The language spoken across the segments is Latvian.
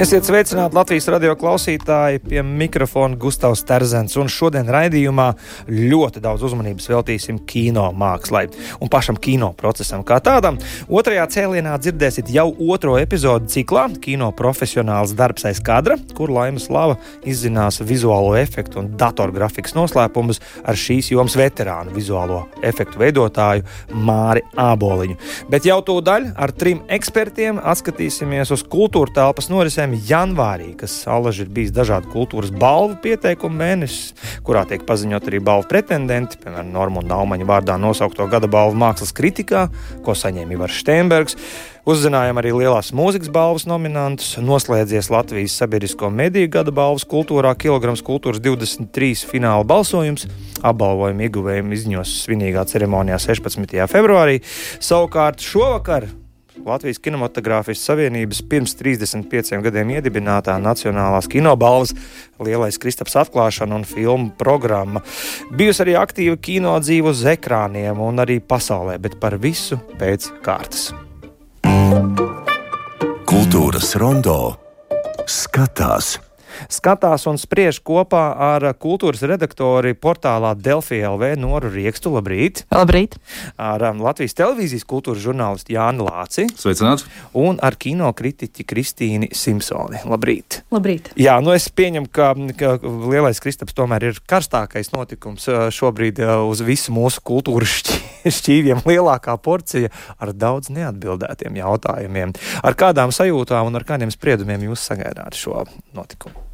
Esiet sveicināti Latvijas radio klausītāji pie mikrofona Gustavs Terzens. Un šodien raidījumā ļoti daudz uzmanības veltīsim kino mākslai un pašam kino procesam kā tādam. Otrajā cēlienā dzirdēsiet jau otro epizodu ciklā Kino profesionāls darbs aiz kadra, kur Laimas Lava izzinās vizuālo efektu un datorgrafikas noslēpumus ar šīs jomas veterānu vizuālo efektu veidotāju Māri Āboliņu. Bet jau tūdaļ ar trim ekspertiem atskatīsimies uz kultūra telpas norisēm norisēm janvārī, kas alaži ir bijis dažādu kultūras balvu pieteikumu mēnesis, kurā tiek paziņot arī balvu pretendenti, piemēram, Normunda Naumaņa vārdā nosaukto gada balvu mākslas kritikā, ko saņēma Ivars Steinbergs. Uzzinājām arī lielās mūzikas balvas nominantus, noslēdzies Latvijas sabiedrisko mediju gada balvas kultūrā, kilograms kultūras 23 fināla balsojums. Apbalvojumu ieguvējiem izņos svinīgā ceremonijā 16. februārī. Savukārt šovakar Latvijas Kinematogrāfijas Savienības pirms 35 gadiem iedibinātā Nacionālās kinobalvas lielais Kristaps atklāšana un filmu programma. Bijusi arī aktīva kino dzīve uz ekrāniem un arī pasaulē, bet par visu pēc kārtas. Kultūras rondo skatās skatās un spriež kopā ar kultūras redaktori portālā Delfija LV Noru Riekstu. Labrīt! Labrīt! Ar um, Latvijas televīzijas kultūras žurnālistu Jānu Lāci. Sveicināts! Un ar kino kritiķi Kristīni Simpsoni. Labrīt! Labrīt! Jā, nu es pieņemu, ka, ka Lielais Kristaps tomēr ir karstākais notikums uh, šobrīd uh, uz visu mūsu kultūras šķīviem. Lielākā porcija ar daudz neatbildētiem jautājumiem. Ar kādām sajūtām un ar kādiem spriedumiem jūs sagaidāt šo notikumu?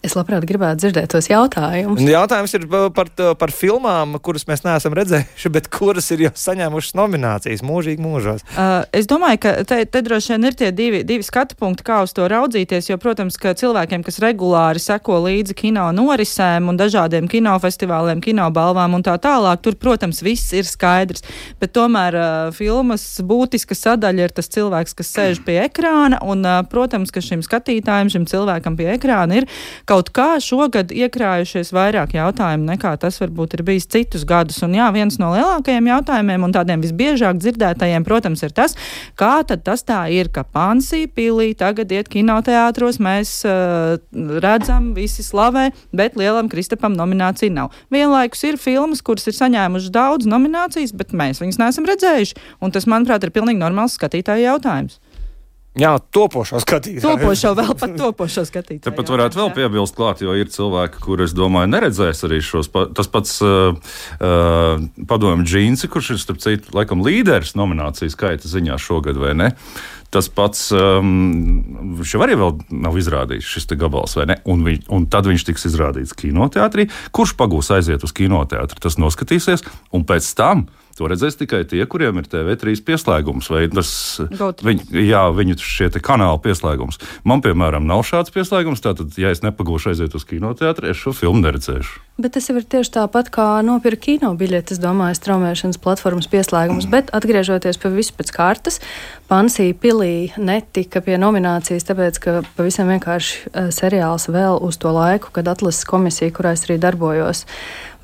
Es labprāt gribētu dzirdēt tos jautājumus. Jautājums ir par, par filmām, kuras mēs neesam redzējuši, bet kuras ir jau saņēmušas nominācijas mūžīgi mūžos. Uh, es domāju, ka te, te droši vien ir tie divi, divi skatu punkti, kā uz to raudzīties. Jo, protams, ka cilvēkiem, kas regulāri seko līdzi kino norisēm un dažādiem kinofestivāliem, kinobalvām un tā tālāk, tur, protams, viss ir skaidrs. Bet tomēr uh, filmas būtiska sadaļa ir tas cilvēks, kas sēž pie ekrāna. Un, uh, protams, ka šim skatītājam, šim cilvēkam pie ekrāna ir kaut kā šogad iekrājušies vairāk jautājumu nekā tas varbūt ir bijis citus gadus. Un jā, viens no lielākajiem jautājumiem un tādiem visbiežāk dzirdētajiem, protams, ir tas, kā tad tas tā ir, ka Pansī pilī tagad iet kinoteātros, mēs uh, redzam, visi slavē, bet lielam Kristapam nominācija nav. Vienlaikus ir filmas, kuras ir saņēmušas daudz nominācijas, bet mēs viņas neesam redzējuši. Un tas, manuprāt, ir pilnīgi normāls skatītāju jautājums. Jā, topošo skatītāju. Topošo vēl pat topošo skatītāju. Tāpat varētu vēl piebilst klāt, jo ir cilvēki, kur, es domāju, neredzēs arī šos. Pa, tas pats uh, uh, padomju džīnsi, kurš ir, starp citu, laikam līderis nominācijas skaita ziņā šogad, vai ne? Tas pats um, viņš arī vēl nav izrādījis šis gabals, vai ne? Un, viņ, un tad viņš tiks izrādīts kinoteātrī. Kurš pagūs aiziet uz kinoteātri, tas noskatīsies, un pēc tam To redzēs tikai tie, kuriem ir TV3 pieslēgums vai tas viņ, jā, viņu šie kanāla pieslēgums. Man, piemēram, nav šāds pieslēgums. Tātad, ja es nepagūšu aiziet uz kinoteātri, es šo filmu neredzēšu. Bet tas jau ir tieši tāpat kā nopirkt kino biļeti, es domāju, straumēšanas platformas pieslēgums. Bet atgriežoties pie visu pēc kārtas, Pansija pilī netika pie nominācijas, tāpēc, ka pavisam vienkārši uh, seriāls vēl uz to laiku, kad atlases komisija, kurā es arī darbojos,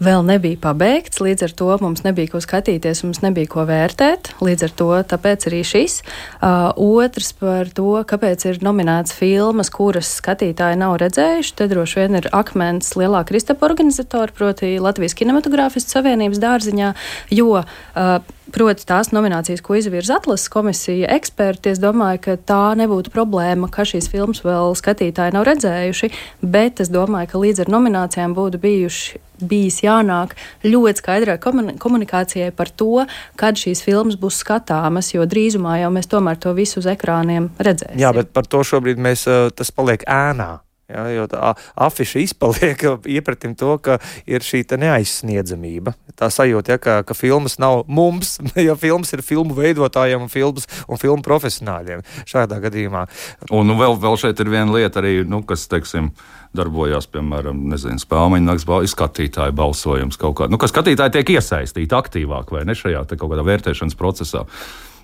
vēl nebija pabeigts. Līdz ar to mums nebija ko skatīties, mums nebija ko vērtēt. Līdz ar to tāpēc arī šis. Uh, otrs par to, kāpēc ir nominēts filmas, kuras skatītāji nav redzējuši. Te droši vien ir akmens lielā Kristapa organizatora, proti Latvijas kinematogrāfistu savienības dārziņā, jo uh, proti tās nominācijas, ko izvirza atlases komisija, eksperti, es domāju, ka tā nebūtu problēma, ka šīs filmas vēl skatītāji nav redzējuši, bet es domāju, ka līdz ar nominācijām būtu bijuši bijis jānāk ļoti skaidrai komunikācijai par to, kad šīs filmas būs skatāmas, jo drīzumā jau mēs tomēr to visu uz ekrāniem redzēsim. Jā, bet par to šobrīd mēs, eh, tas paliek ēnā. Ja, jo tā afiša izpaliek iepratim to, ka ir šī neaizsniedzamība. Tā sajūta, ja, ka, ka filmas nav mums, jo filmas ir filmu veidotājiem un, filmas, un filmu profesionāļiem šādā gadījumā. Un nu, vēl, vēl šeit ir viena lieta, arī, nu, kas, teiksim, darbojās, piemēram, spēļu nakts skatītāju balsojums kaut kā. Nu, ka skatītāji tiek iesaistīti aktīvāk vai ne šajā kaut kādā vērtēšanas procesā.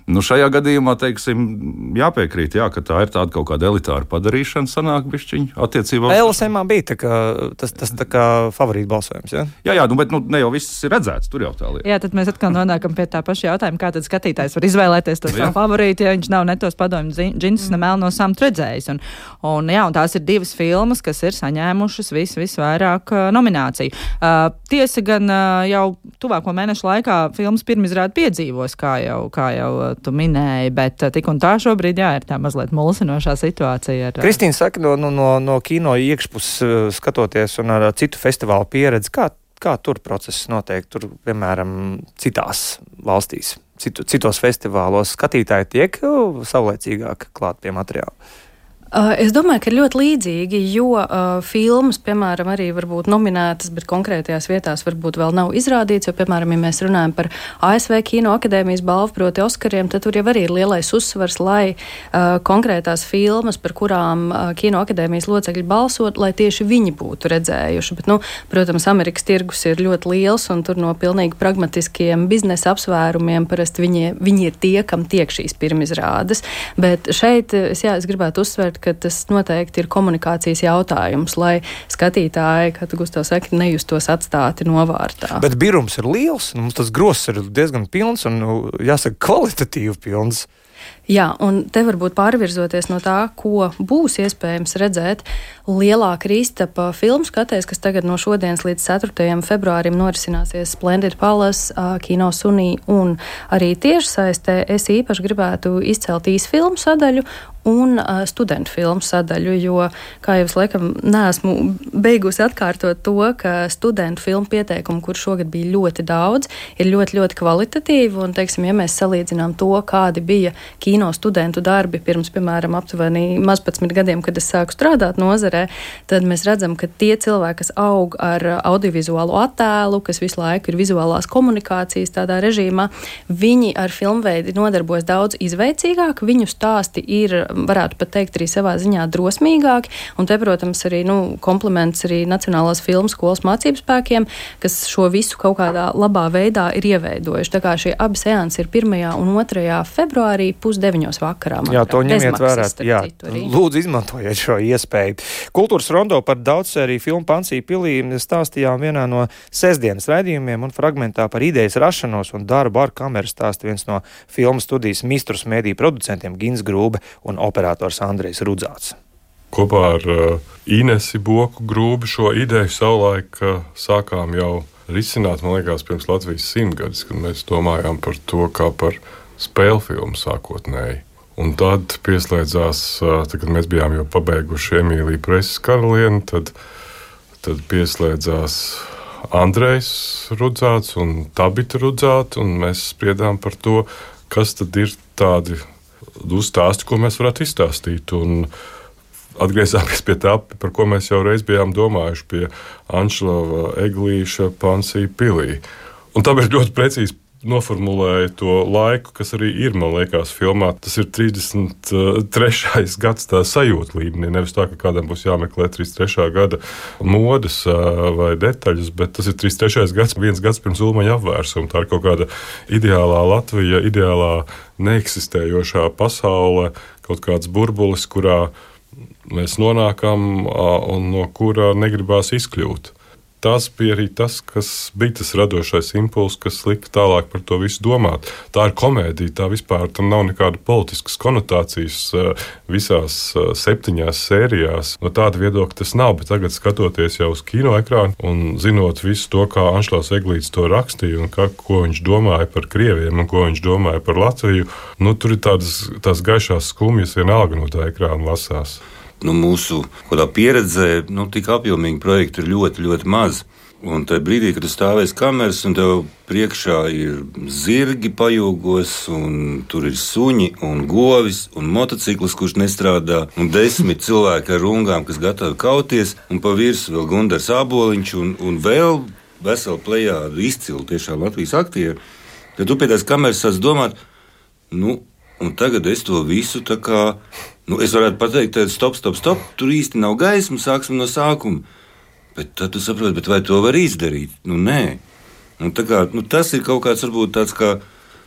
Nu, šajā gadījumā, teiksim, jāpiekrīt, jā, ka tā ir tāda kaut kāda elitāra padarīšana, sanāk bišķiņa attiecībā uz. LSM bija tā kā, tas, tas tā kā favorīta balsojums, jā? Jā, jā, nu, bet nu, ne jau viss ir redzēts, tur jau tā lieta. Jā, tad mēs atkal nonākam pie tā paša jautājuma, kā tad skatītājs var izvēlēties to savu favorītu, ja viņš nav ne tos padomju džinsus, ne melno samtu redzējis. Un, un, jā, un tās ir divas filmas, kas ir saņēmušas vis, visvairāk uh, nomināciju. Uh, tiesa gan uh, jau tuvāko mēnešu laikā filmas pirmizrādi piedzīvos, kā jau, kā jau tu minēji, bet tik un tā šobrīd, jā, ir tā mazliet mulsinošā situācija. Ar, Kristīna saka, no, no, no, no kino iekšpuses skatoties un ar citu festivālu pieredzi, kā, kā tur process notiek, tur, piemēram, citās valstīs, citu, citos festivālos skatītāji tiek saulēcīgāk klāt pie materiāla. Uh, es domāju, ka ir ļoti līdzīgi, jo uh, filmas, piemēram, arī var būt nominētas, bet konkrētajās vietās varbūt vēl nav izrādīts. Jo, piemēram, ja mēs runājam par ASV Kino akadēmijas balvu, proti, Oskariem, tad tur jau arī ir lielais uzsvars, lai uh, konkrētās filmas, par kurām uh, Kino akadēmijas locekļi balsot, lai tieši viņi būtu redzējuši. Bet, nu, protams, Amerikas tirgus ir ļoti liels, un tur no pilnīgi pragmatiskiem biznesa apsvērumiem parasti viņi, viņi ir tie, kam tiek šīs pirmizrādes. Bet šeit es, jā, es gribētu uzsvērt, ka tas noteikti ir komunikācijas jautājums, lai skatītāji, kā tu Gustavs saka, nejustos atstāti novārtā. Bet birums ir liels, mums tas gross ir diezgan pilns un, nu, jāsaka, kvalitatīvi pilns. Jā, un te varbūt pārvirzoties no tā, ko būs iespējams redzēt, lielā kristapa filmu skatēs, kas tagad no šodienas līdz 4. februārim norisināsies Splendid Palace, Kino Sunī un arī tiešsaistē, es īpaši gribētu izcelt īsfilmu sadaļu un uh, studentu filmu sadaļu, jo, kā jau es laikam neesmu beigusi atkārtot to, ka studentu filmu pieteikumu, kur šogad bija ļoti daudz, ir ļoti, ļoti kvalitatīvi, un, teiksim, ja mēs salīdzinām to, kādi bija kino studentu darbi pirms, piemēram, aptuveni maz 15 gadiem, kad es sāku strādāt nozarē, tad mēs redzam, ka tie cilvēki, kas aug ar audiovizuālu attēlu, kas visu laiku ir vizuālās komunikācijas tādā režīmā, viņi ar filmveidi nodarbojas daudz izveicīgāk, viņu stāsti ir varētu pat teikt, arī savā ziņā drosmīgāki. Un te, protams, arī nu, kompliments arī Nacionālās filmu skolas mācību spēkiem, kas šo visu kaut kādā labā veidā ir ieveidojuši. Tā kā šie abi seansi ir 1. un 2. februārī pusdeviņos vakarā. Jā, to ņemiet vērā. Jā, lūdzu, izmantojiet šo iespēju. Kultūras rondo par daudz arī filmu Pansija pilī stāstījām vienā no sestdienas raidījumiem un fragmentā par idejas rašanos un darbu ar kameru stāsta viens no filmu studijas mistrus mēdī producentiem Gins Grūbe un operators Andrejs Rudzāts. Kopā ar uh, Inesu Boku grūbi šo ideju savulaik uh, sākām jau risināt, man liekas, pirms Latvijas simtgadus, kad mēs domājām par to kā par spēļu filmu sākotnēji. Un tad pieslēdzās, tad, kad mēs bijām jau pabeiguši Emīliju Preses karalieni, tad, tad pieslēdzās Andrejs Rudzāts un Tabita Rudzāts, un mēs spriedām par to, kas tad ir tādi uzstāsti, ko mēs varētu izstāstīt. Un atgriezāmies pie tā, par ko mēs jau reiz bijām domājuši, pie Anšlava Eglīša Pansija pilī. Un tā ir ļoti precīzi noformulēja to laiku, kas arī ir, man liekas, filmā. Tas ir 33. gads, tā sajūta līmenī. Nevis tā, ka kādam būs jāmeklē 33. gada modes vai detaļas, bet tas ir 33. gads, viens gads pirms Ulmaņa apvērsuma. Tā ir kaut kāda ideālā Latvija, ideālā neeksistējošā pasaule, kaut kāds burbulis, kurā mēs nonākam un no kura negribās izkļūt tas bija arī tas, kas bija tas radošais impulss, kas lika tālāk par to visu domāt. Tā ir komēdija, tā vispār tam nav nekāda politiskas konotācijas eh, visās eh, septiņās sērijās. No tāda viedokļa tas nav, bet tagad skatoties jau uz kino ekrānu un zinot visu to, kā Anšlaus Eglīts to rakstīja un kā, ko viņš domāja par krieviem un ko viņš domāja par Latviju, nu, tur ir tādas, tās gaišās skumjas vienalga no tā ekrāna lasās nu, mūsu pieredzē nu, tik apjomīgi projekti ir ļoti, ļoti maz. Un tajā brīdī, kad tu stāvēs kameras, un tev priekšā ir zirgi pajūgos, un tur ir suņi, un govis, un motociklis, kurš nestrādā, un desmit cilvēki ar rungām, kas gatavi kauties, un pa virsmu vēl Gunārs Aboliņš, un, un vēl vesela plējāda izcilu tiešām Latvijas aktieru. Tad tu pie tās kameras sāc domāt, nu, un tagad es to visu tā kā Nu, es varētu pateikt, ka stop, stop, stop, tur īsti nav gaisma, sāksim no sākuma. Bet tad tu saproti, vai to var izdarīt? Nu, nē. Un kā, nu, tas ir kaut kāds, varbūt tāds kā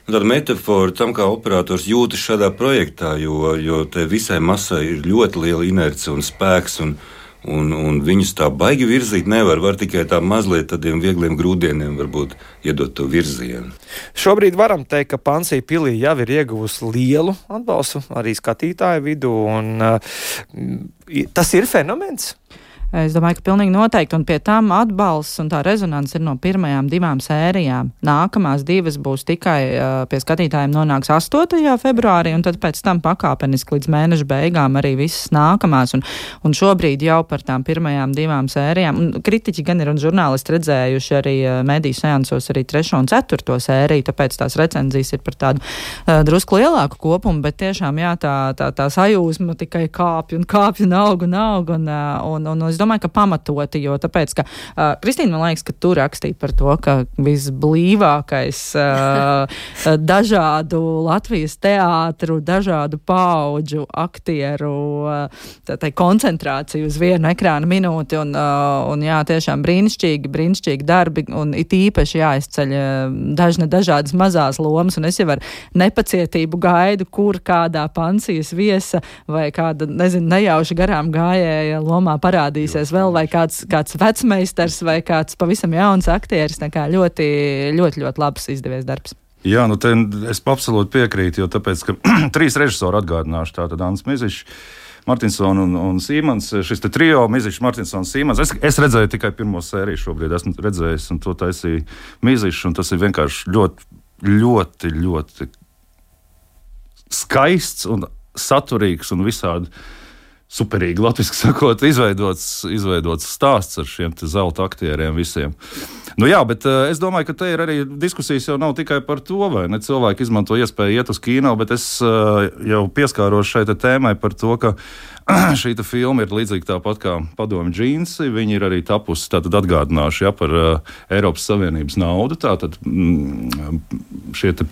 tāda metāfora tam, kā operators jūtas šādā projektā, jo, jo te visai masai ir ļoti liela inerce un spēks. Un, Un, un viņus tā baigi virzīt nevar. Var tikai tā mazliet tādiem viegliem grūdieniem varbūt iedot to virzienu. Šobrīd varam teikt, ka Pansija pilī jau ir ieguvusi lielu atbalstu arī skatītāju vidū. Un, uh, tas ir fenomens. Es domāju, ka pilnīgi noteikti, un pie tam atbalsts un tā rezonance ir no pirmajām divām sērijām. Nākamās divas būs tikai uh, pie skatītājiem nonāks 8. februārī, un tad pēc tam pakāpeniski līdz mēneša beigām arī visas nākamās. Un, un šobrīd jau par tām pirmajām divām sērijām, un kritiķi gan ir un žurnālisti redzējuši arī uh, mediju seansos arī trešo un ceturto sēriju, tāpēc tās recenzijas ir par tādu uh, drusku lielāku kopumu, bet tiešām jā, tā, tā, tā sajūsma tikai kāpj un kāpj un aug un aug. Un, uh, un, un, un es domāju, ka pamatoti, jo tāpēc, ka uh, Kristīna, man liekas, ka tu rakstīji par to, ka visblīvākais uh, dažādu Latvijas teātru, dažādu pauģu aktieru uh, koncentrāciju uz vienu ekrāna minūti, un, uh, un jā, tiešām brīnišķīgi, brīnišķīgi darbi, un it īpaši jāizceļ dažne dažādas mazās lomas, un es jau ar nepacietību gaidu, kur kādā pansijas viesa vai kāda, nezinu, nejauši garām gājēja lomā parādīs parādīsies vēl vai kāds, kāds vecmeistars vai kāds pavisam jauns aktieris. Tā kā ļoti, ļoti, ļoti labs izdevies darbs. Jā, nu te es absolūti piekrītu, jo tāpēc, ka trīs režisori atgādināšu, tātad Ants Mizišs. Martinsons un, un Sīmans. Šis trio, Mizišs, Martinsons, Sīmans. Es, es redzēju tikai pirmo sēriju šobrīd. Esmu redzējis, un to taisīja Mizišs. Tas ir vienkārši ļoti, ļoti, ļoti skaists un saturīgs un visādi superīgi, latviešu sakot, izveidots, izveidots stāsts ar šiem zelta aktieriem visiem. Nu, jā, bet uh, es domāju, ka te ir arī diskusijas jau nav tikai par to, vai ne cilvēki izmanto iespēju iet uz kino, bet es uh, jau pieskāros šai tēmai par to, ka šī filma ir līdzīga tāpat kā padomju džinsi. Viņi ir arī tapusi, tātad atgādināšu ja, par uh, Eiropas Savienības naudu. Tātad mm, šie te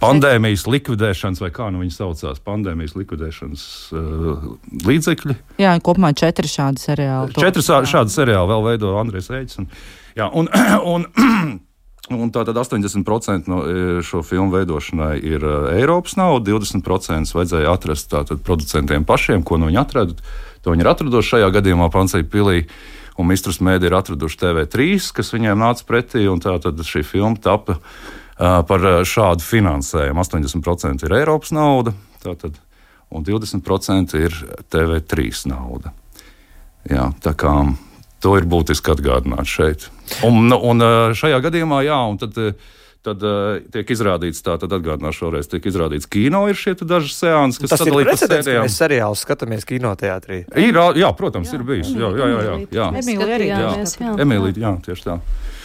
pandēmijas likvidēšanas, vai kā nu viņi saucās, pandēmijas likvidēšanas uh, līdzekļi. Jā, kopumā četri šādi seriāli. Četri šādi seriāli vēl veido Andrēs Reģis. Un, jā, un, un, un tātad 80% no e, šo filmu veidošanai ir e, Eiropas nauda, 20% vajadzēja atrast tātad producentiem pašiem, ko nu viņi atrada. To viņi ir atraduši šajā gadījumā Pansai Pilī. Un Mistrus Mēdī ir atraduši TV3, kas viņiem nāca pretī, un tā tad šī filma tapa uh, par šādu finansējumu. 80% ir Eiropas nauda, tātad, un 20% ir TV3 nauda. Jā, tā kā to ir būtiski atgādināt šeit. Un, nu, un šajā gadījumā, jā, un tad. Tad uh, tiek izrādīts, tā tad atgādināšu vēlreiz, tiek izrādīts kino, ir šie daži seansi, kas sadalīti pa sērijām. Mēs seriālus skatāmies kinoteātrī. Ir, jā, protams, jā, ir bijis. Jā, jā, jā. jā, jā. Emīlija arī. Jā, jā. Emīlija, jā, tieši tā.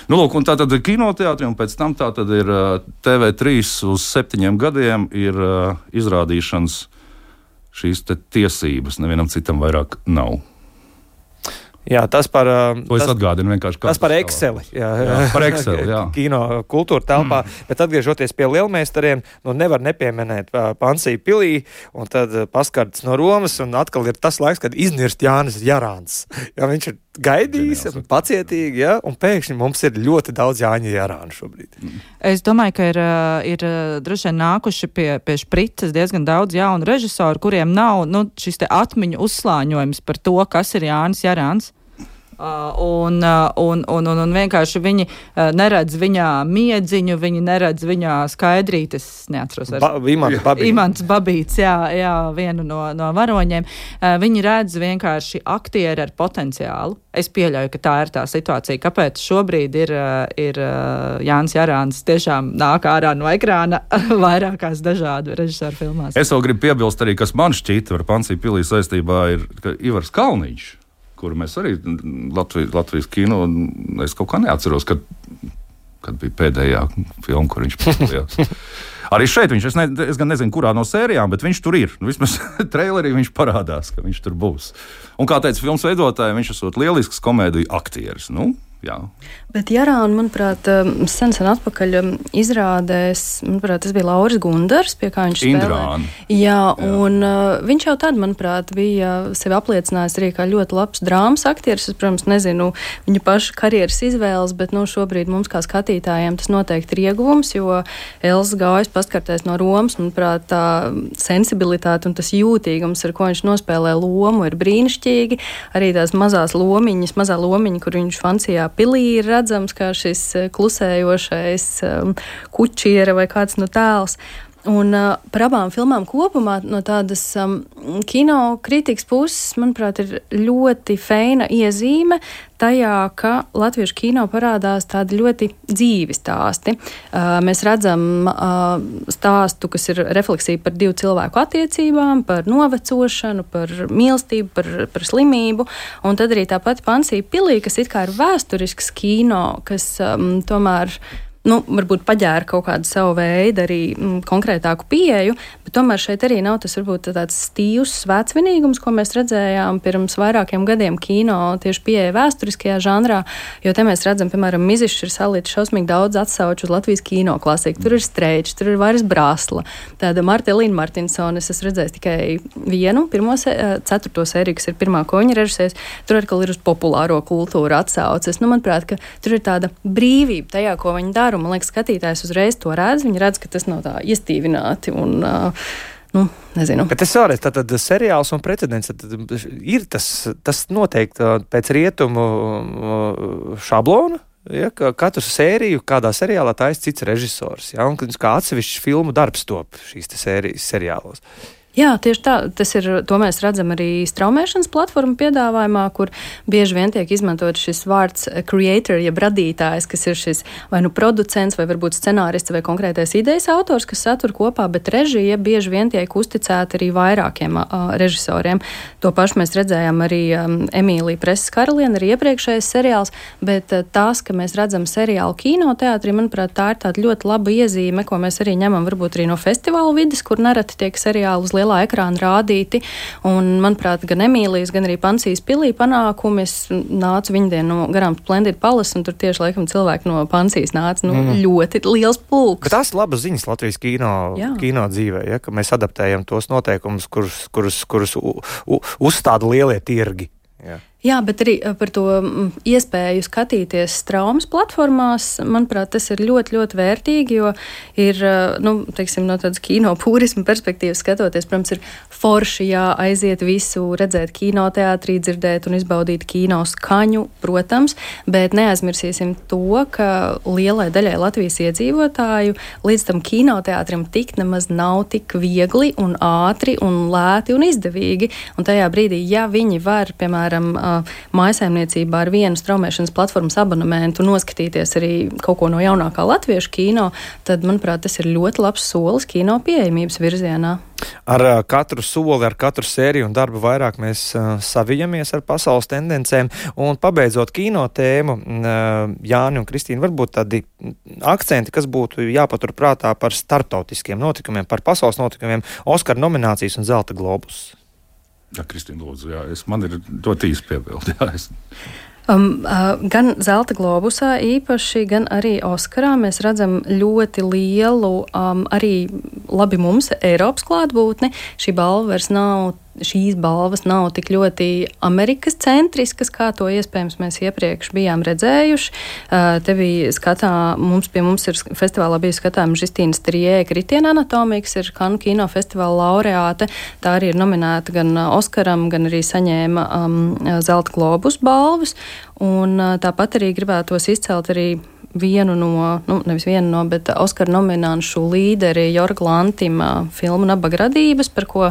Nu, lūk, tā tad ir kinoteātris, un pēc tam tā tad ir TV3 uz septiņiem gadiem ir uh, izrādīšanas šīs tiesības. Nevienam citam vairāk nav. Jā, tas par. To es atgādinu. Tas par Excel. Jā, jā, par Excel. Jā. Kino kultūra telpā. Mm. Bet atgriežoties pie lielmeistariem, nu nevar nepieminēt Pansiju pilī un tad paskarts no Romas. Un atkal ir tas laiks, kad iznirst Jānis Jarāns. Jā, viņš ir gaidījis, Ģeniāls. pacietīgi, ja, un pēkšņi mums ir ļoti daudz Jāņa Jārāna šobrīd. Mm. Es domāju, ka ir, ir droši vien nākuši pie, pie šprices diezgan daudz jaunu režisoru, kuriem nav nu, šis atmiņu uzslāņojums par to, kas ir Jānis Jārāns. Uh, un, uh, un, un, un, un vienkārši viņi uh, neredz viņā miedziņu, viņi neredz viņā skaidrītes. Es neatceros, ba Imants Babīts. Imants Babīts, jā, jā, vienu no, no varoņiem. Viņi redz vienkārši aktieri ar potenciālu. Es pieļauju, ka tā ir tā situācija. Kāpēc šobrīd ir, ir Jānis Jārāns tiešām nāk ārā no ekrāna vairākās dažādu režisoru filmās? Es vēl gribu piebilst arī, kas man šķita ar Pansiju pilī saistībā ir Ivars Kalniņš kuru mēs arī Latvijas, Latvijas kino, es kaut kā neatceros, kad, kad bija pēdējā filma, kur viņš piedalījās. Arī šeit viņš, es, ne, es gan nezinu, kurā no sērijām, bet viņš tur ir. Nu, vismaz trailerī viņš parādās, ka viņš tur būs. Un kā teica filmas veidotāji, viņš esot lielisks komēdiju aktieris. Nu, jā. Bet Jarāna, manuprāt, um, sen sen atpakaļ um, izrādēs, manuprāt, tas bija Lauris Gundars, pie kā viņš Indrāna. spēlē. Jā, Jā, un uh, viņš jau tad, manuprāt, bija sevi apliecinājis arī kā ļoti labs drāmas aktieris. Es, protams, nezinu viņa paša karjeras izvēles, bet nu, šobrīd mums kā skatītājiem tas noteikti ir ieguvums, jo Elsa gājas paskarties no Romas, manuprāt, tā sensibilitāte un tas jūtīgums, ar ko viņš nospēlē lomu, ir brīnišķīgi. Arī tās mazās lomiņas, mazā lomiņa, kur viņš Francijā pilī ir redzams kā šis eh, klusējošais um, kučiera vai kāds no tēls. Un uh, par abām filmām kopumā no tādas um, kino kritikas puses, manuprāt, ir ļoti feina iezīme tajā, ka latviešu kino parādās tādi ļoti dzīvi stāsti. Uh, mēs redzam uh, stāstu, kas ir refleksija par divu cilvēku attiecībām, par novecošanu, par mīlestību, par, par slimību. Un tad arī tā pati Pansija Pilī, kas it kā ir vēsturisks kino, kas um, tomēr nu, varbūt paģēra kaut kādu savu veidu, arī mm, konkrētāku pieeju, bet tomēr šeit arī nav tas varbūt tāds stīvs svētsvinīgums, ko mēs redzējām pirms vairākiem gadiem kino tieši pieeja vēsturiskajā žanrā, jo te mēs redzam, piemēram, Mizišs ir salīdz šausmīgi daudz atsauču uz Latvijas kino klasiku. Tur ir streičs, tur ir vairs brāsla. Tāda Marta Līna Martinsona, es esmu redzējis tikai vienu, pirmo, eh, ceturto sēriju, kas ir pirmā, ko viņa režisēs. Tur atkal ir uz populāro kultūru atsauces. Nu, manuprāt, ka tur ir tāda brīvība tajā, ko viņi dara. Man liekas, skatītājs uzreiz to redz. Viņi redz, ka tas nav tā iestīvināti. Un, uh, Nu, nezinu. Bet tas vēlreiz tātad seriāls un precedents. Ir tas, tas noteikti pēc rietumu šablona. Ja, ka katru sēriju, kādā seriālā taisa cits režisors. Ja, un kā atsevišķs filmu darbs top šīs sērijas seriālos. Jā, tieši tā. Tas ir, to mēs redzam arī straumēšanas platformu piedāvājumā, kur bieži vien tiek izmantot šis vārds creator, jeb radītājs, kas ir šis vai nu producents, vai varbūt scenārists vai konkrētais idejas autors, kas satur kopā, bet režija bieži vien tiek uzticēta arī vairākiem uh, režisoriem. To pašu mēs redzējām arī um, Emīlija Preses karaliene, arī iepriekšējais seriāls, bet uh, tās, ka mēs redzam seriālu kinoteātrī, manuprāt, tā ir tāda ļoti laba iezīme, ko mēs arī ņemam varbūt arī no festivāla vidas, kur nereti tiek seriāli uz lielu lielā ekrāna rādīti. Un, manuprāt, gan Emīlijas, gan arī Pansijas pilī panākumi. Es nācu viņdien no garām Splendid Palace, un tur tieši laikam cilvēki no Pansijas nāca nu, mm. ļoti liels pulks. Bet tās ir labas ziņas Latvijas kino, Jā. kino dzīvē, ja, ka mēs adaptējam tos noteikumus, kurus, kurus, kurus u, u, uzstāda lielie tirgi. Jā. Jā, bet arī eh, par to mm, iespēju skatīties traumas platformās, manuprāt, tas ir ļoti, ļoti vērtīgi, jo ir, eh, nu, teiksim, no tādas kino purisma perspektīvas skatoties, protams, ir forši jāaiziet visu, redzēt kinoteātrī, dzirdēt un izbaudīt kino skaņu, protams, bet neaizmirsīsim to, ka lielai daļai Latvijas iedzīvotāju līdz tam kinoteātrim tikt nemaz nav tik viegli un ātri un lēti un izdevīgi. Un tajā brīdī, ja viņi var, piemēram, mājsaimniecībā ar vienu straumēšanas platformas abonementu noskatīties arī kaut ko no jaunākā latviešu kino, tad, manuprāt, tas ir ļoti labs solis kino pieejamības virzienā. Ar katru soli, ar katru sēriju un darbu vairāk mēs savijamies ar pasaules tendencēm. Un pabeidzot kino tēmu, Jāni un Kristīna, varbūt tādi akcenti, kas būtu jāpaturprātā par starptautiskiem notikumiem, par pasaules notikumiem, Oskara nominācijas un Zelta globus. Jā, Kristīna, lūdzu, jā, es, man ir to tīsi piebildi. Um, uh, gan Zelta globusā īpaši, gan arī Oskarā mēs redzam ļoti lielu, um, arī labi mums, Eiropas klātbūtni. Šī balva vairs nav šīs balvas nav tik ļoti Amerikas centriskas, kā to iespējams mēs iepriekš bijām redzējuši. Te bija skatā, mums pie mums ir festivālā bija skatām Žistīnas Trijē kritiena anatomija, kas ir Kanu kino festivāla laureāte. Tā arī ir nominēta gan Oskaram, gan arī saņēma um, Zelta globus balvas. Un tāpat arī gribētos izcelt arī vienu no, nu, nevis vienu no, bet Oskara nomināšu līderi Jorga Lantima filmu Nabaga radības, par ko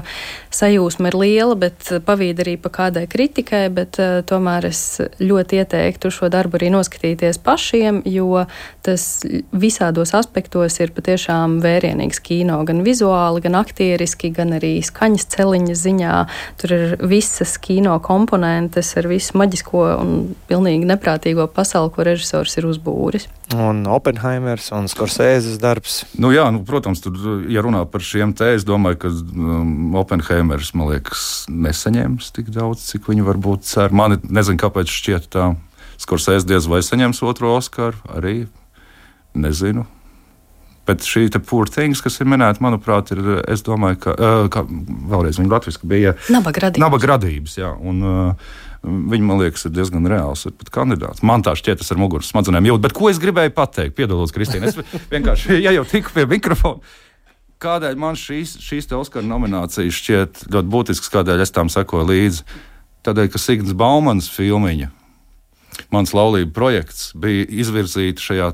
sajūsma ir liela, bet pavīd arī pa kādai kritikai, bet uh, tomēr es ļoti ieteiktu šo darbu arī noskatīties pašiem, jo tas visādos aspektos ir patiešām vērienīgs kino, gan vizuāli, gan aktieriski, gan arī skaņas celiņas ziņā. Tur ir visas kino komponentes ar visu maģisko un pilnīgi neprātīgo pasauli, ko režisors ir uzbūris un Oppenheimers un Skorsēzes darbs. Nu, jā, nu, protams, tur, ja runā par šiem te, es domāju, ka um, Oppenheimers, man liekas, nesaņems tik daudz, cik viņi varbūt cer. Man nezinu, kāpēc šķiet tā. Skorsēs diez vai saņems otro Oskaru, arī nezinu. Bet šī pūra things, kas ir minēta, manuprāt, ir, es domāju, ka, uh, ka vēlreiz viņa latviešu bija nabaga radības. Nabaga radības jā, un, uh, Viņa, man liekas, ir diezgan reāls ir kandidāts. Man tā šķiet, tas ir muguras smadzenēm jūt. Bet ko es gribēju pateikt? Piedalot, Kristīne. Es vienkārši, ja jau tiku pie mikrofona, kādēļ man šīs, šīs Oskara nominācijas šķiet ļoti būtiskas, kādēļ es tam sekoju līdzi? Tādēļ, ka Signs Baumans filmiņa mans laulība projekts bija izvirzīts šajā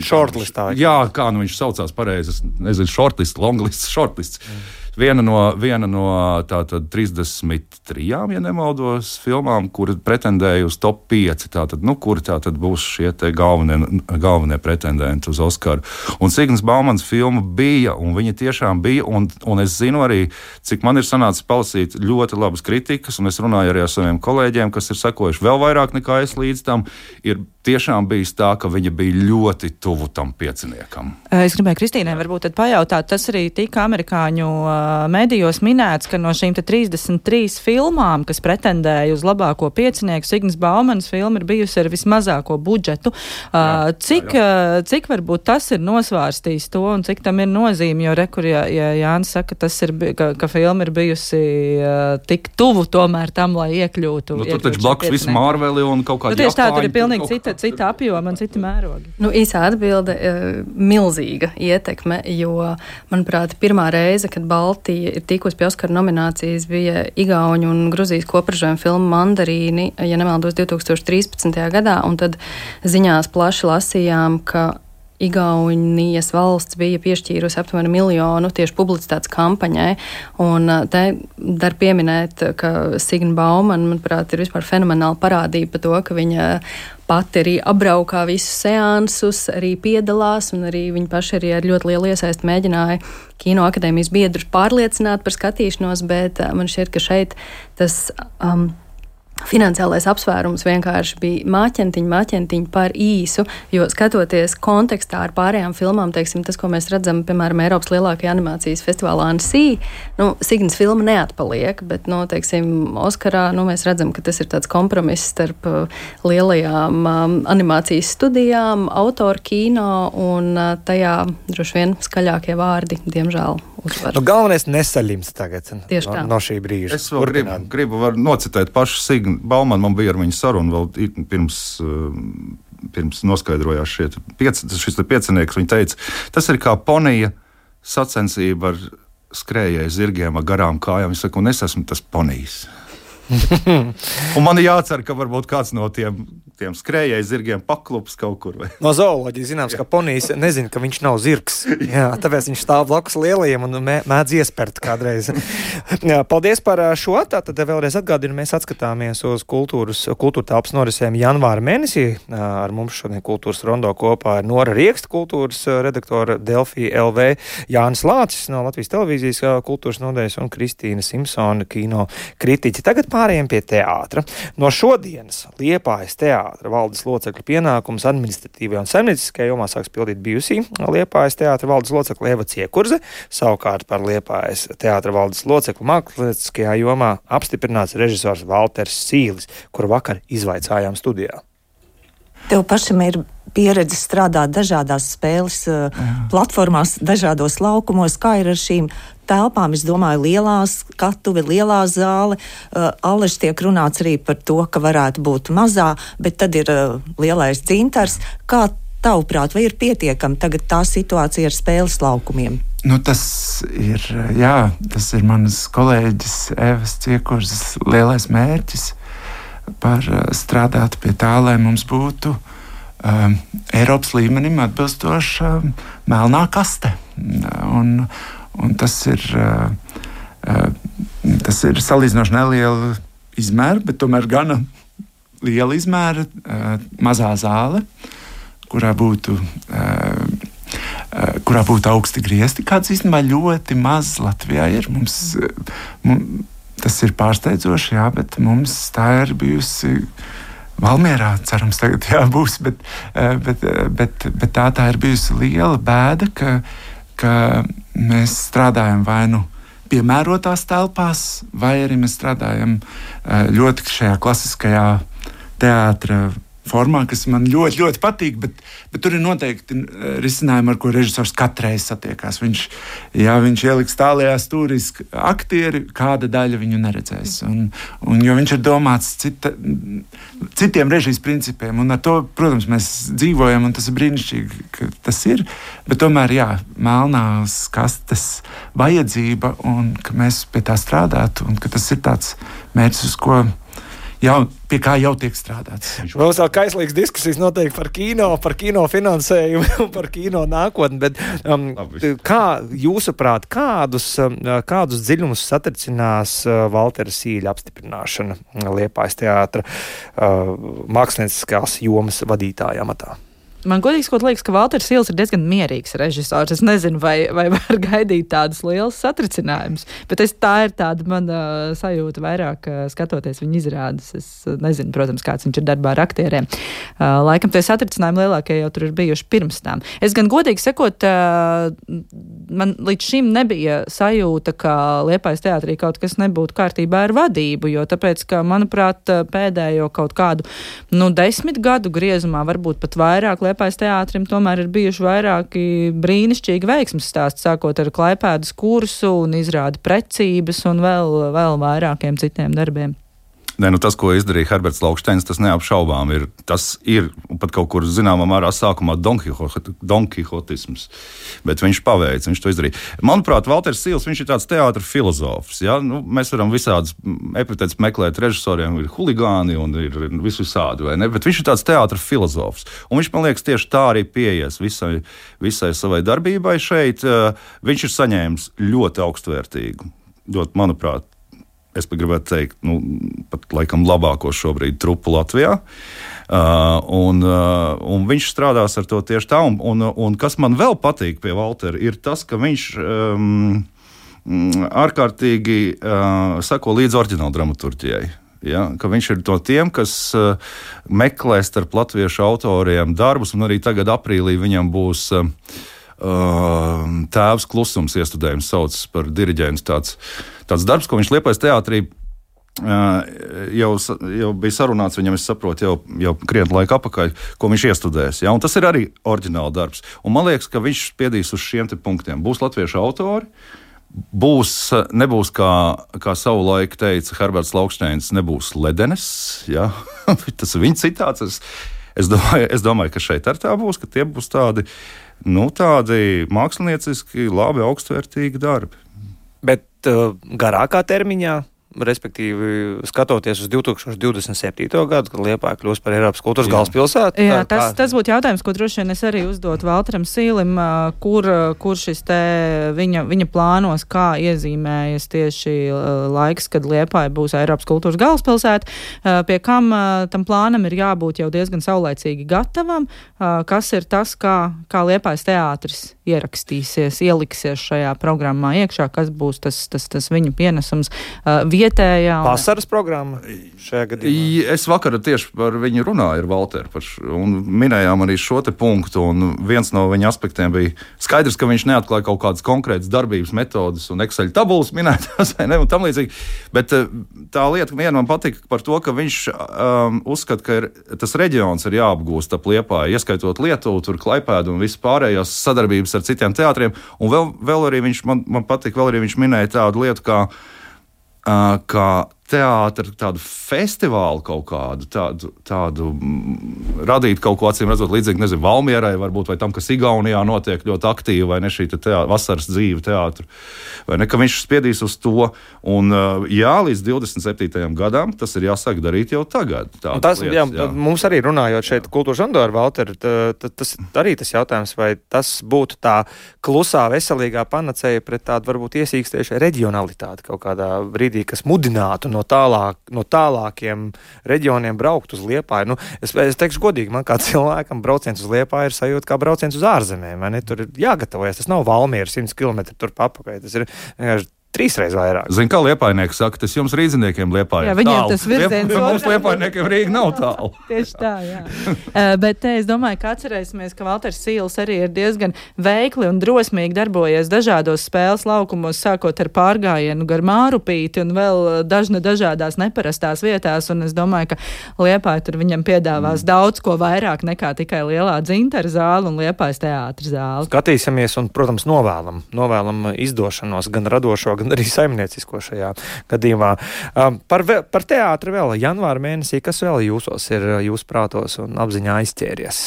shortlistā. Jā, kā nu viņš saucās pareizi, nezinu, shortlist, longlist, shortlist. Mm viena no, viena no tātad 33, ja nemaldos, filmām, kuras pretendēja uz top 5. Tātad, nu, kur tātad būs šie galvenie, galvenie pretendenti uz Oskaru? Un Signs Baumans filma bija, un viņa tiešām bija, un, un es zinu arī, cik man ir sanācis palasīt ļoti labas kritikas, un es runāju arī ar saviem kolēģiem, kas ir sekojuši vēl vairāk nekā es līdz tam. Ir tiešām bijis tā, ka viņa bija ļoti tuvu tam pieciniekam. Es gribēju Kristīnai varbūt pajautāt, tas arī tika amerikāņu medijos minēts, ka no šīm 33 filmām, kas pretendēja uz labāko piecinieku, Signs Baumanas filma ir bijusi ar vismazāko budžetu. Jā, cik, jā, cik varbūt tas ir nosvārstījis to un cik tam ir nozīme, jo rekur, ja, ja Jānis saka, tas ir, ka, ka filma ir bijusi tik tuvu tomēr tam, lai iekļūtu. Nu, tur taču blakus visu Marveli un kaut kādā. Nu, tieši tā, tur ir pilnīgi cita, cita apjoma un cita mēroga. Nu, īsā atbilde uh, - milzīga ietekme, jo, manuprāt, pirmā reize, kad Baltija ir tikusi pie Oskara nominācijas, bija Igauņu un Gruzijas kopražojuma filma Mandarīni, ja nemaldos, 2013. gadā, un tad ziņās plaši lasījām, ka Igaunijas valsts bija piešķīrusi aptuveni miljonu tieši publicitātes kampaņai. Un te dar pieminēt, ka Signa Baumana, manuprāt, ir vispār fenomenāla parādība par to, ka viņa pati arī apbraukā visus seansus, arī piedalās, un arī viņa paša arī ar ļoti lielu iesaistu mēģināja kino akadēmijas biedrus pārliecināt par skatīšanos, bet man šķiet, ka šeit tas. Um, Finansiālais apsvērums vienkārši bija māķentiņa, māķentiņa par īsu, jo skatoties kontekstā ar pārējām filmām, teiksim, tas, ko mēs redzam, piemēram, Eiropas lielākajā animācijas festivālā Ansī, nu, Signas filma neatpaliek, bet, nu, teiksim, Oskarā, nu, mēs redzam, ka tas ir tāds kompromiss starp uh, lielajām um, animācijas studijām, autoru kino un uh, tajā droši vien skaļākie vārdi, diemžēl, uzvar. Nu, galvenais nesaļims tagad Tieši no, no šī brīža. Es vēl gribu, gribu nocitēt pašu Signu Baumanu man bija ar viņu sarunu vēl pirms. Uh, pirms noskaidrojās šie piec, šis piecinieks, viņa teica, tas ir kā ponija sacensība ar skrējēju zirgiem ar garām kājām. Viņš saka, un es esmu tas ponijs. un man ir jācer, ka varbūt kāds no tiem tiem skrējēju zirgiem paklups kaut kur. Vai? No zooloģijas zināms, ka ponijs nezina, ka viņš nav zirgs. Jā, tāpēc viņš stāv blakus lielajiem un mēdz iespērt kādreiz. Jā, paldies par šo. Tātad vēlreiz atgādinu, mēs atskatāmies uz kultūras, kultūra telpas norisēm janvāra mēnesī. Ar mums šodien kultūras rondo kopā ir Nora Rieksta, kultūras redaktora Delfī LV, Jānis Lācis no Latvijas televīzijas kultūras nodeļas un Kristīna Simpsona kino kritiķi. Tagad pārējiem pie teātra. No šodienas Liepājas teātra valdes locekļu pienākumus administratīvajā un saimnieciskajā jomā sāks pildīt bijusī Liepājas teātra valdes locekle Eva Ciekurze. Savukārt par Liepājas teātra valdes loceklu mākslinieckajā jomā apstiprināts režisors Valters Sīlis, kuru vakar izvaicājām studijā. Tev pašam ir pieredze strādāt dažādās spēles uh, platformās, dažādos laukumos. Kā ir ar šīm telpām? Es domāju, lielā skatuve, lielā zāle. Uh, Alež tiek runāts arī par to, ka varētu būt mazā, bet tad ir uh, lielais dzintars. Kā tavuprāt, vai ir pietiekama tagad tā situācija ar spēles laukumiem? Nu, tas ir, jā, tas ir manas kolēģis Evas Ciekurzes lielais mērķis par eh, strādāt pie tā, lai mums būtu um, Eiropas līmenim atbilstoša um, melnā kaste. Un, un tas, ir, uh, uh, tas ir salīdzinoši neliela izmēra, bet tomēr gana liela izmēra, uh, mazā zāle, kurā būtu. Uh, kurā būtu augsti griezti, kāds īstenībā ļoti maz Latvijā ir. Mums, mums, Tas ir pārsteidzoši, jā, bet mums tā ir bijusi. Valmjerā, cerams, tagad jā, būs, bet, eh, bet, eh, bet, bet tā, tā ir bijusi liela bēda, ka, ka mēs strādājam vai nu piemērotās telpās, vai arī mēs strādājam eh, ļoti šajā klasiskajā teātras formā, kas man ļoti, ļoti patīk. Bet, bet tur ir noteikti risinājumi, ar ko režisors katru reizi satiekās. Viņš, jā, viņš ieliks tālajā stūrī aktieri, kāda daļa viņu neredzēs. Un, un, jo viņš ir domāts cita, citiem režijas principiem. Un ar to, protams, mēs dzīvojam, un tas ir brīnišķīgi, ka tas ir. Bet tomēr, jā, melnās kastes vajadzība, un ka mēs pie tā strādātu, un ka tas ir tāds mērķis, uz ko jau, pie kā jau tiek strādāts. Mums vēl kaislīgas diskusijas notiek par kino, par kino finansējumu un par kino nākotni. Bet, um, kā jūsuprāt, kādus, um, kādus dziļumus satricinās uh, Valtera Sīļa apstiprināšana Liepājas teātra uh, mākslinieckās jomas vadītāja amatā? Man godīgi sakot, liekas, ka Valters Sils ir diezgan mierīgs režisors. Es nezinu, vai, vai var gaidīt tādus lielus satricinājumus, bet es, tā ir tāda mana sajūta vairāk skatoties viņa izrādes. Es nezinu, protams, kāds viņš ir darbā ar aktieriem. Laikam tie satricinājumi lielākie jau tur ir bijuši pirms tam. Es gan godīgi sakot, man līdz šim nebija sajūta, ka Liepais teātrī kaut kas nebūtu kārtībā ar vadību, jo tāpēc, ka, manuprāt, pēdējo kaut kādu, nu, desmit gadu griezumā, varbūt pat vairāk, Liepais teātrim tomēr ir bijuši vairāki brīnišķīgi veiksmes stāsti, sākot ar klaipēdas kursu un izrādi precības un vēl, vēl vairākiem citiem darbiem. Nē, nu tas, ko izdarīja Herberts Lauksteins, tas neapšaubām ir. Tas ir pat kaut kur zināmā mērā sākumā donkihotisms, bet viņš paveica, viņš to izdarīja. Manuprāt, Valters Sīls, ir tāds teātris filozofs. Ja? Nu, mēs varam visādus epitētus meklēt režisoriem, ir huligāni un ir visvisādi, vai ne? Bet viņš ir tāds teātris filozofs. Un viņš, man liekas, tieši tā arī pieies visai, visai savai darbībai šeit. Viņš ir saņēmis ļoti augstvērtīgu, ļoti, manuprāt, es gribētu teikt, nu, pat laikam labāko šobrīd trupu Latvijā. Uh, un, uh, un viņš strādās ar to tieši tā. Un, un, un kas man vēl patīk pie Waltera, ir tas, ka viņš um, ārkārtīgi uh, sako līdzi oriģināla dramaturgijai. Ja, viņš ir no tiem, kas uh, meklē starp latviešu autoriem darbus, un arī tagad aprīlī viņam būs uh, tēvs klusums iestudējums, sauc par diriģentu. Tāds, tāds darbs, ko viņš liepais teātrī. Uh, jau, jau bija sarunāts viņam, es saprotu, jau, jau krietni laika atpakaļ, ko viņš iestudēs. Ja? Un tas ir arī oriģināls darbs. Un man liekas, ka viņš spiedīs uz šiem punktiem. Būs latviešu autori, būs, nebūs kā, kā savulaik teica Herberts Lauksteins, nebūs ledenes. Ja? tas ir viņa citāts. Es, es, domāju, es domāju, ka šeit ar tā būs, ka tie būs tādi, nu, tādi mākslinieciski, labi, augstvērtīgi darbi. Bet uh, garākā termiņā respektīvi skatoties uz 2027. gadu, kad Liepāja kļūs par Eiropas kultūras galvaspilsētu. Jā, tas, tas būtu jautājums, ko droši vien es arī uzdotu Valtram Sīlim, kur, kur šis te viņa, viņa plānos, kā iezīmējas tieši laiks, kad Liepāja būs Eiropas kultūras galvaspilsēta, pie kam tam plānam ir jābūt jau diezgan saulaicīgi gatavam, kas ir tas, kā, kā Liepājas teātris ierakstīsies, ieliksies šajā programmā iekšā, kas būs tas, tas, tas viņa pienesums. Uh, vietējā. Un... Vasaras programma šajā gadījumā. Es vakar tieši par viņu runāju ar Valteru un minējām arī šo punktu. Viens no viņa aspektiem bija skaidrs, ka viņš neatklāja kaut kādas konkrētas darbības metodas un Excel tabulas minētās ne, un tam līdzīgi. Bet eh, tā lieta viena man patika par to, ka viņš um, uzskata, ka ir, tas reģions ir jāapgūst ap Liepāju, ieskaitot Lietuvu, tur Klaipēdu un visu pārējās sadarbības ar citiem teātriem. Un vēl, vēl arī viņš man, man patika, vēl arī viņš minēja tādu lietu kā kā teātris, tādu festivālu kaut kādu, tādu, tādu radīt kaut ko acīm redzot līdzīgi, nezinu, Valmierai, varbūt vai tam, kas Igaunijā notiek ļoti aktīvi, vai ne šī te teā, vasaras dzīve teātris, vai ne, ka viņš spiedīs uz to, un jā, līdz 27. gadam tas ir jāsāk darīt jau tagad. Tas, lietas, jā, jā. Mums arī runājot šeit kultūras žandoru, Valter, tas arī tas jautājums, vai tas būtu tā klusā, veselīgā panacēja pret tādu varbūt iesīkstējušu reģionalitāti kaut kādā brīdī, kas mudinātu no, tālāk, no tālākiem reģioniem braukt uz Liepāju. Nu, es, es teikšu, godīgi, man kā cilvēkam brauciens uz Liepāju ir sajūta kā brauciens uz ārzemēm. Tur ir jāgatavojas. Tas nav Valmiera 100 km turp apakaļ. Tas ir vienkārši trīsreiz vairāk. Zini, kā liepainieki saka, tas jums rīzniekiem liepājiem. Jā, viņiem tālu. tas virziens Liep- Mums liepainiekiem Rīga nav tālu. Tieši tā, jā. uh, bet te es domāju, ka atcerēsimies, ka Valters Sīls arī ir diezgan veikli un drosmīgi darbojies dažādos spēles laukumos, sākot ar pārgājienu gar Mārupīti un vēl uh, dažna dažādās neparastās vietās. Un es domāju, ka Liepāja tur viņam piedāvās mm. daudz ko vairāk nekā tikai lielā dzintara zāle un Liepājas teātra zāle. Skatīsimies un, protams, novēlam, novēlam izdošanos gan radošo, gan arī saimniecisko šajā gadījumā. Um, par, par teātri vēl janvāra mēnesī, kas vēl jūsos ir uh, jūsu prātos un apziņā aizķēries?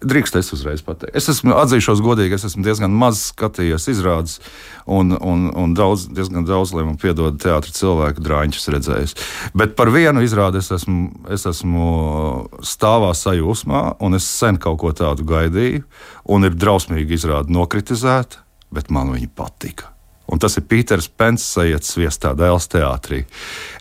Drīkst es uzreiz pateikt. Es esmu atzīšos godīgi, es esmu diezgan maz skatījies izrādes, un, un, un daudz, diezgan daudz, lai man piedod teātris cilvēku drāņķus redzējis. Bet par vienu izrādi es esmu, es esmu stāvā sajūsmā, un es sen kaut ko tādu gaidīju, un ir drausmīgi izrādi nokritizēta, bet man viņa patika. Un tas ir Pīters Pence, ejiet sviestā dēls teātrī.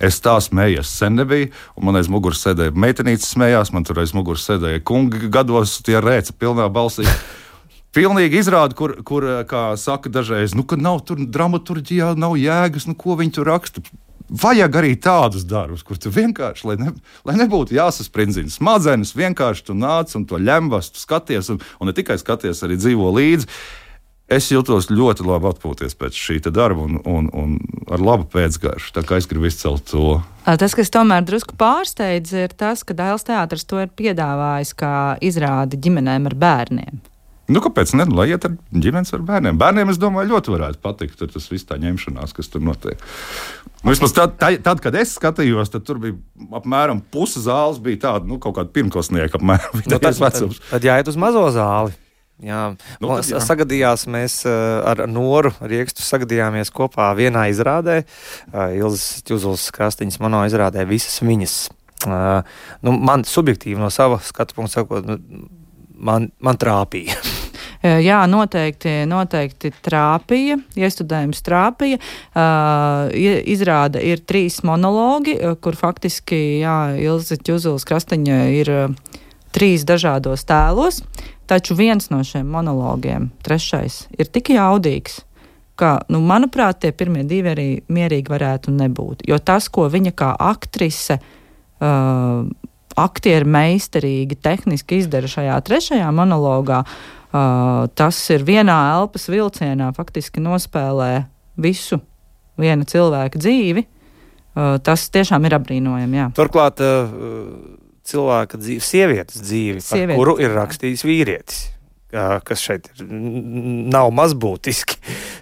Es tā smējos, sen nebija, un man aiz muguras sēdēja meitenīte, smējās, man tur aiz muguras sēdēja kungi gados, tie rēca pilnā balsī. Pilnīgi izrāda, kur, kur, kā saka, dažreiz, nu, ka nav tur dramaturgijā, nav jēgas, nu, ko viņi tur raksta. Vajag arī tādus darbus, kur tu vienkārši, lai, ne, lai nebūtu jāsasprindzina smadzenes, vienkārši tu nāc un to lemvas, tu skaties, un, un ne tikai skaties, arī dzīvo līdzi. Es jūtos ļoti labi atpūties pēc šī darba un, un, un ar labu pēcgaršu. Tā kā es gribu izcelt to. Tas, kas tomēr drusku pārsteidz, ir tas, ka Dēls teātris to ir piedāvājis kā izrādi ģimenēm ar bērniem. Nu, kāpēc ne? Lai iet ar ģimenes ar bērniem. Bērniem, es domāju, ļoti varētu patikt tur tas viss tā ņemšanās, kas tur notiek. Nu, vismaz tad, tad, kad es skatījos, tad tur bija apmēram puse zāles, bija tāda, nu, kaut kāda pirmklasnieka apmēram. Nu, tad, tad, tad jāiet uz mazo zāli. Jā, Nu, tad jā. sagadījās mēs uh, ar Noru Riekstu sagadījāmies kopā vienā izrādē. Uh, Ilzas Čuzulas krastiņas manā izrādē visas viņas. Uh, nu, man subjektīvi no sava skatu punkta sakot, nu, man, man trāpīja. Jā, noteikti, noteikti trāpīja, iestudējums trāpīja. Uh, izrāda ir trīs monologi, uh, kur faktiski jā, Ilza Čuzulas krastiņa ir uh, trīs dažādos tēlos, taču viens no šiem monologiem, trešais, ir tik jaudīgs. Ka, nu, manuprāt, tie pirmie divi arī mierīgi varētu nebūt. Jo tas, ko viņa kā aktrise uh, aktieri meistarīgi, tehniski izdara šajā trešajā monologā, uh, tas ir vienā elpas vilcienā, faktiski nospēlē visu viena cilvēka dzīvi. Uh, tas tiešām ir apbrīnojami. Jā. Turklāt uh, cilvēka dzīve, sievietes dzīve, par Sieviete, kuru ir rakstījis vīrietis. Kas šeit ir, nav mazbūtiski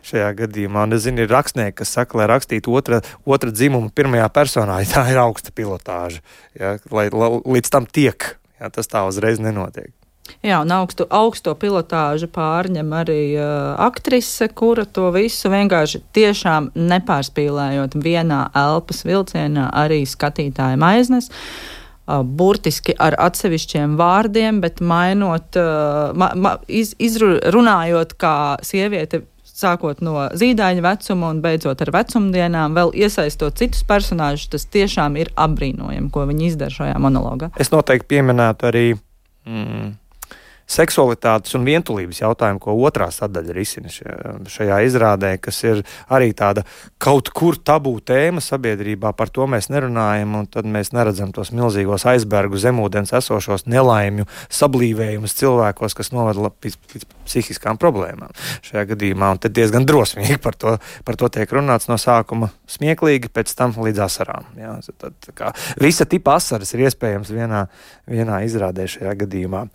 šajā gadījumā. Un, es zinu, ir rakstnieki, kas saka, lai rakstītu otra, otra dzimuma pirmajā personā, ja tā ir augsta pilotāža. Ja, lai, lai līdz tam tiek, ja, tas tā uzreiz nenotiek. Jā, un augstu, augsto pilotāžu pārņem arī uh, aktrise, kura to visu vienkārši tiešām nepārspīlējot vienā elpas vilcienā, arī skatītājiem aiznes. Uh, burtiski ar atsevišķiem vārdiem, bet mainot, ma, ma, iz, izrunājot kā sieviete. Sākot no zīdaiņa vecuma un beidzot ar vecumdienām, vēl iesaistot citus personāžus, tas tiešām ir apbrīnojami, ko viņi izdara šajā monologā. Es noteikti pieminētu arī mm, seksualitātes un vientulības jautājumu, ko otrā sadaļa risina šajā, izrādē, kas ir arī tāda kaut kur tabū tēma sabiedrībā. Par to mēs nerunājam, un tad mēs neredzam tos milzīgos aizbergu zemūdens esošos nelaimju sablīvējumus cilvēkos, kas novada pēc, pēc psihiskām problēmām. Šajā gadījumā un tad diezgan drosmīgi par to, par to tiek runāts no sākuma smieklīgi, pēc tam līdz asarām. Jā, tad, kā, visa tipa asaras ir iespējams vienā, vienā izrādē šajā gadījumā.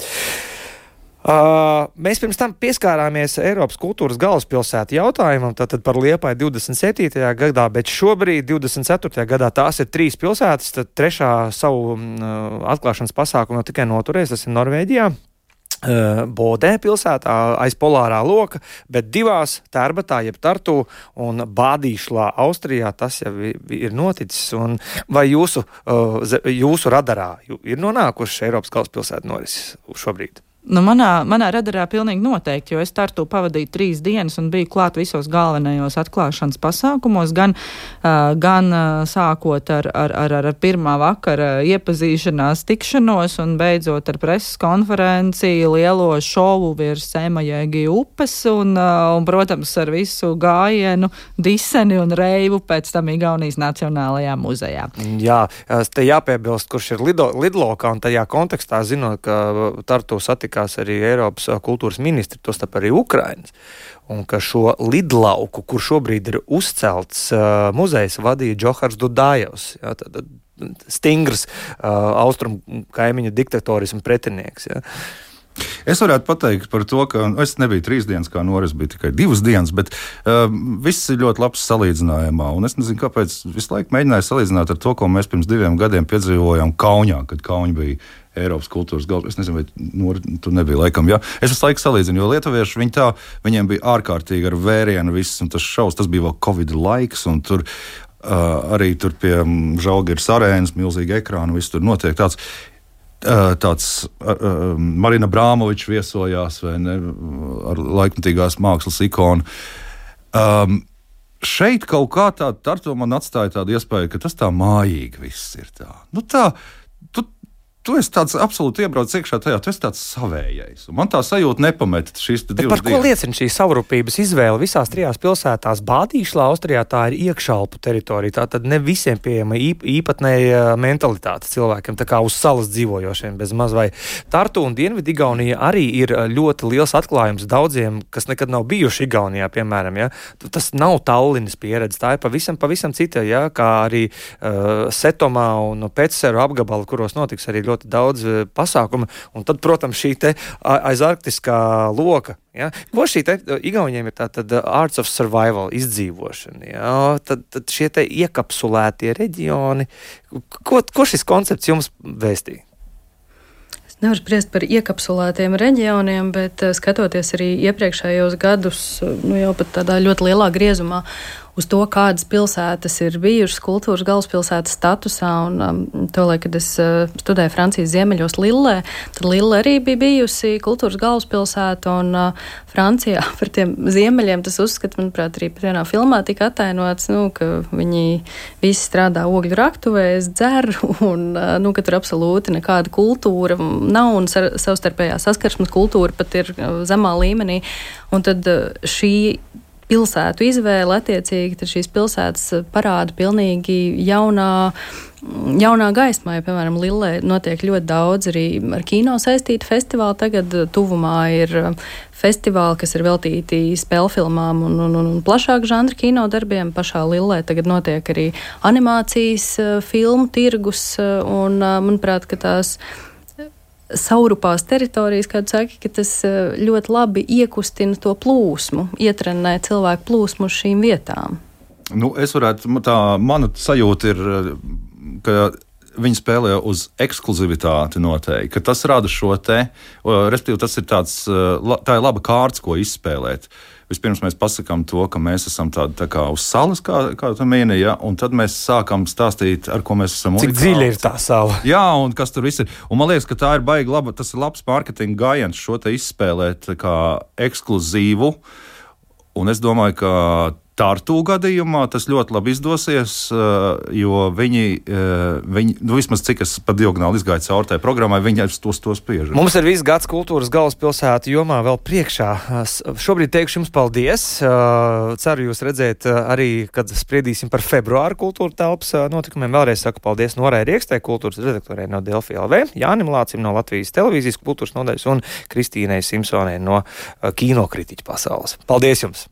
Uh, mēs pirms tam pieskārāmies Eiropas kultūras galvaspilsētu jautājumam, tātad par Liepai 27. gadā, bet šobrīd, 24. gadā, tās ir trīs pilsētas. Tad trešā savu mm, atklāšanas pasākumu tikai noturēs, tas ir Norvēģijā. Uh, Bodē pilsētā aiz polārā loka, bet divās Tērbatā, jeb Tartu un Bādīšlā, Austrijā tas jau ir noticis. Un vai jūsu, uh, jūsu radarā ir nonākuši Eiropas galvaspilsētu norises šobrīd? Nu, manā, manā radarā pilnīgi noteikti, jo es Tartu pavadīju trīs dienas un biju klāt visos galvenajos atklāšanas pasākumos, gan, uh, gan uh, sākot ar, ar, ar, ar pirmā vakara iepazīšanās tikšanos un beidzot ar preses konferenci, lielo šovu virs Semajēgi upes un, uh, un, protams, ar visu gājienu, diseni un reivu pēc tam Igaunijas Nacionālajā muzejā. Jā, te jāpiebilst, kurš ir lido, lidlokā un tajā kontekstā zinot, ka Tartu satika tikās arī Eiropas kultūras ministri, tostarp arī Ukrainas. Un ka šo lidlauku, kur šobrīd ir uzcelts uh, muzejs, vadīja Džohars Dudājevs. Jā, tad, stingrs uh, austrumu kaimiņu diktatorismu pretinieks. Ja. Es varētu pateikt par to, ka nu, es nebiju trīs dienas, kā Noris bija tikai divas dienas, bet uh, viss ir ļoti labs salīdzinājumā. Un es nezinu, kāpēc visu laiku mēģināju salīdzināt ar to, ko mēs pirms diviem gadiem piedzīvojām Kaunijā, kad Kaunija bija Eiropas kultūras galva. Es nezinu, vai Nor, tu nebija laikam. Jā. Es visu laiku salīdzinu, jo lietuvieši viņi tā, viņiem bija ārkārtīgi ar vērienu viss, un tas šaus, tas bija vēl Covid laiks, un tur uh, arī tur pie Žalgiras arēnas milzīgi ekrāni, viss tur notiek tāds. Uh, tāds uh, Marina Brāmoviča viesojās vai ne, ar laikmatīgās mākslas ikonu. Um, šeit kaut kā tāda, ar to man atstāja tādu iespēju, ka tas tā mājīgi viss ir. Tā. Nu, tā, tu esi tāds absolūti iebraucis iekšā tajā, tu esi tāds savējais. Un man tā sajūta nepamet šīs divas par ko liecina šī savrupības izvēle visās trijās pilsētās? Bādīšlā, Austrijā tā ir iekšalpu teritorija. Tā tad ne visiem pieejama īp, īpatnēja mentalitāte cilvēkiem, tā kā uz salas dzīvojošiem bez maz vai Tartu un Dienvidigaunija arī ir ļoti liels atklājums daudziem, kas nekad nav bijuši Igaunijā, piemēram. Ja? Tas nav Tallinas pieredze, tā ir pavisam, pavisam cita, ja? kā arī uh, Setomā un Pēcseru apgabala, kuros notiks arī ļoti ļoti daudz eh, pasākumu. Un tad, protams, šī aiz arktiskā loka. Ja? Ko šī te, Igauniem ir tāda arts of survival, izdzīvošana? Ja? Tad, tad šie iekapsulētie reģioni, ko, ko šis koncepts jums vēstīja? Nevar spriest par iekapsulētiem reģioniem, bet eh, skatoties arī iepriekšējos gadus, nu jau pat tādā ļoti lielā griezumā, uz to, kādas pilsētas ir bijušas kultūras galvaspilsētas statusā. Un, um, tolēk, kad es uh, studēju Francijas ziemeļos Lillē, tad Lille arī bija bijusi kultūras galvaspilsēta. Un uh, Francijā par tiem ziemeļiem tas uzskats, manuprāt, arī vienā filmā tika atainots, nu, ka viņi visi strādā ogļu raktuvēs, dzer, un uh, nu, ka tur absolūti nekāda kultūra nav un savstarpējā saskarsmes kultūra pat ir uh, zemā līmenī. Un tad uh, šī pilsētu izvēle, attiecīgi šīs pilsētas eh, parāda pilnīgi jaunā. Jaunā gaismā, ja, piemēram, Lillē notiek ļoti daudz arī ar kino saistīti festivāli. Tagad eh, tuvumā ir eh, festivāli, kas ir veltīti spēļu filmām un, un, un plašāk žanra kino darbiem. Pašā Lillē tagad notiek arī animācijas filmu tirgus, un manuprāt, ka tās ir saurupās teritorijas, kā saka, ka tas eh, ļoti labi iekustina to plūsmu, ietrenē cilvēku plūsmu uz šīm vietām. Nu, es varētu, tā mana sajūta ir, eh, ka viņi spēlē uz ekskluzivitāti noteikti. Tas rada šo te, respektīvi, tas ir tāds, eh, tā ir laba kārts, ko izspēlēt. Uh, Vispirms mēs pasakām to, ka mēs esam tādi tā kā uz salas, kā, kā tu minēji, ja? un tad mēs sākam stāstīt, ar ko mēs esam. Cik dziļi ir tā sala? Jā, un kas tur viss ir. Un man liekas, ka tā ir baigi laba, tas ir labs mārketinga gājiens šo te izspēlēt kā ekskluzīvu. Un es domāju, ka Tārtu gadījumā tas ļoti labi izdosies, eh, jo viņi, eh, viņi nu, vismaz cik es pa diagonāli izgāju cauri tajai programmai, viņi tos to spiež. Mums ir viss gads kultūras galvaspilsētu jomā vēl priekšā. Šobrīd teikšu jums paldies. Eh, ceru jūs redzēt arī, kad spriedīsim par februāru kultūra telpas notikumiem. Vēlreiz saku paldies Norai Riekstē, kultūras redaktorē no Delfi LV, Jānim Lācim no Latvijas televīzijas kultūras nodaļas un Kristīnai Simpsonai no kinokritiķa pasaules. Paldies jums!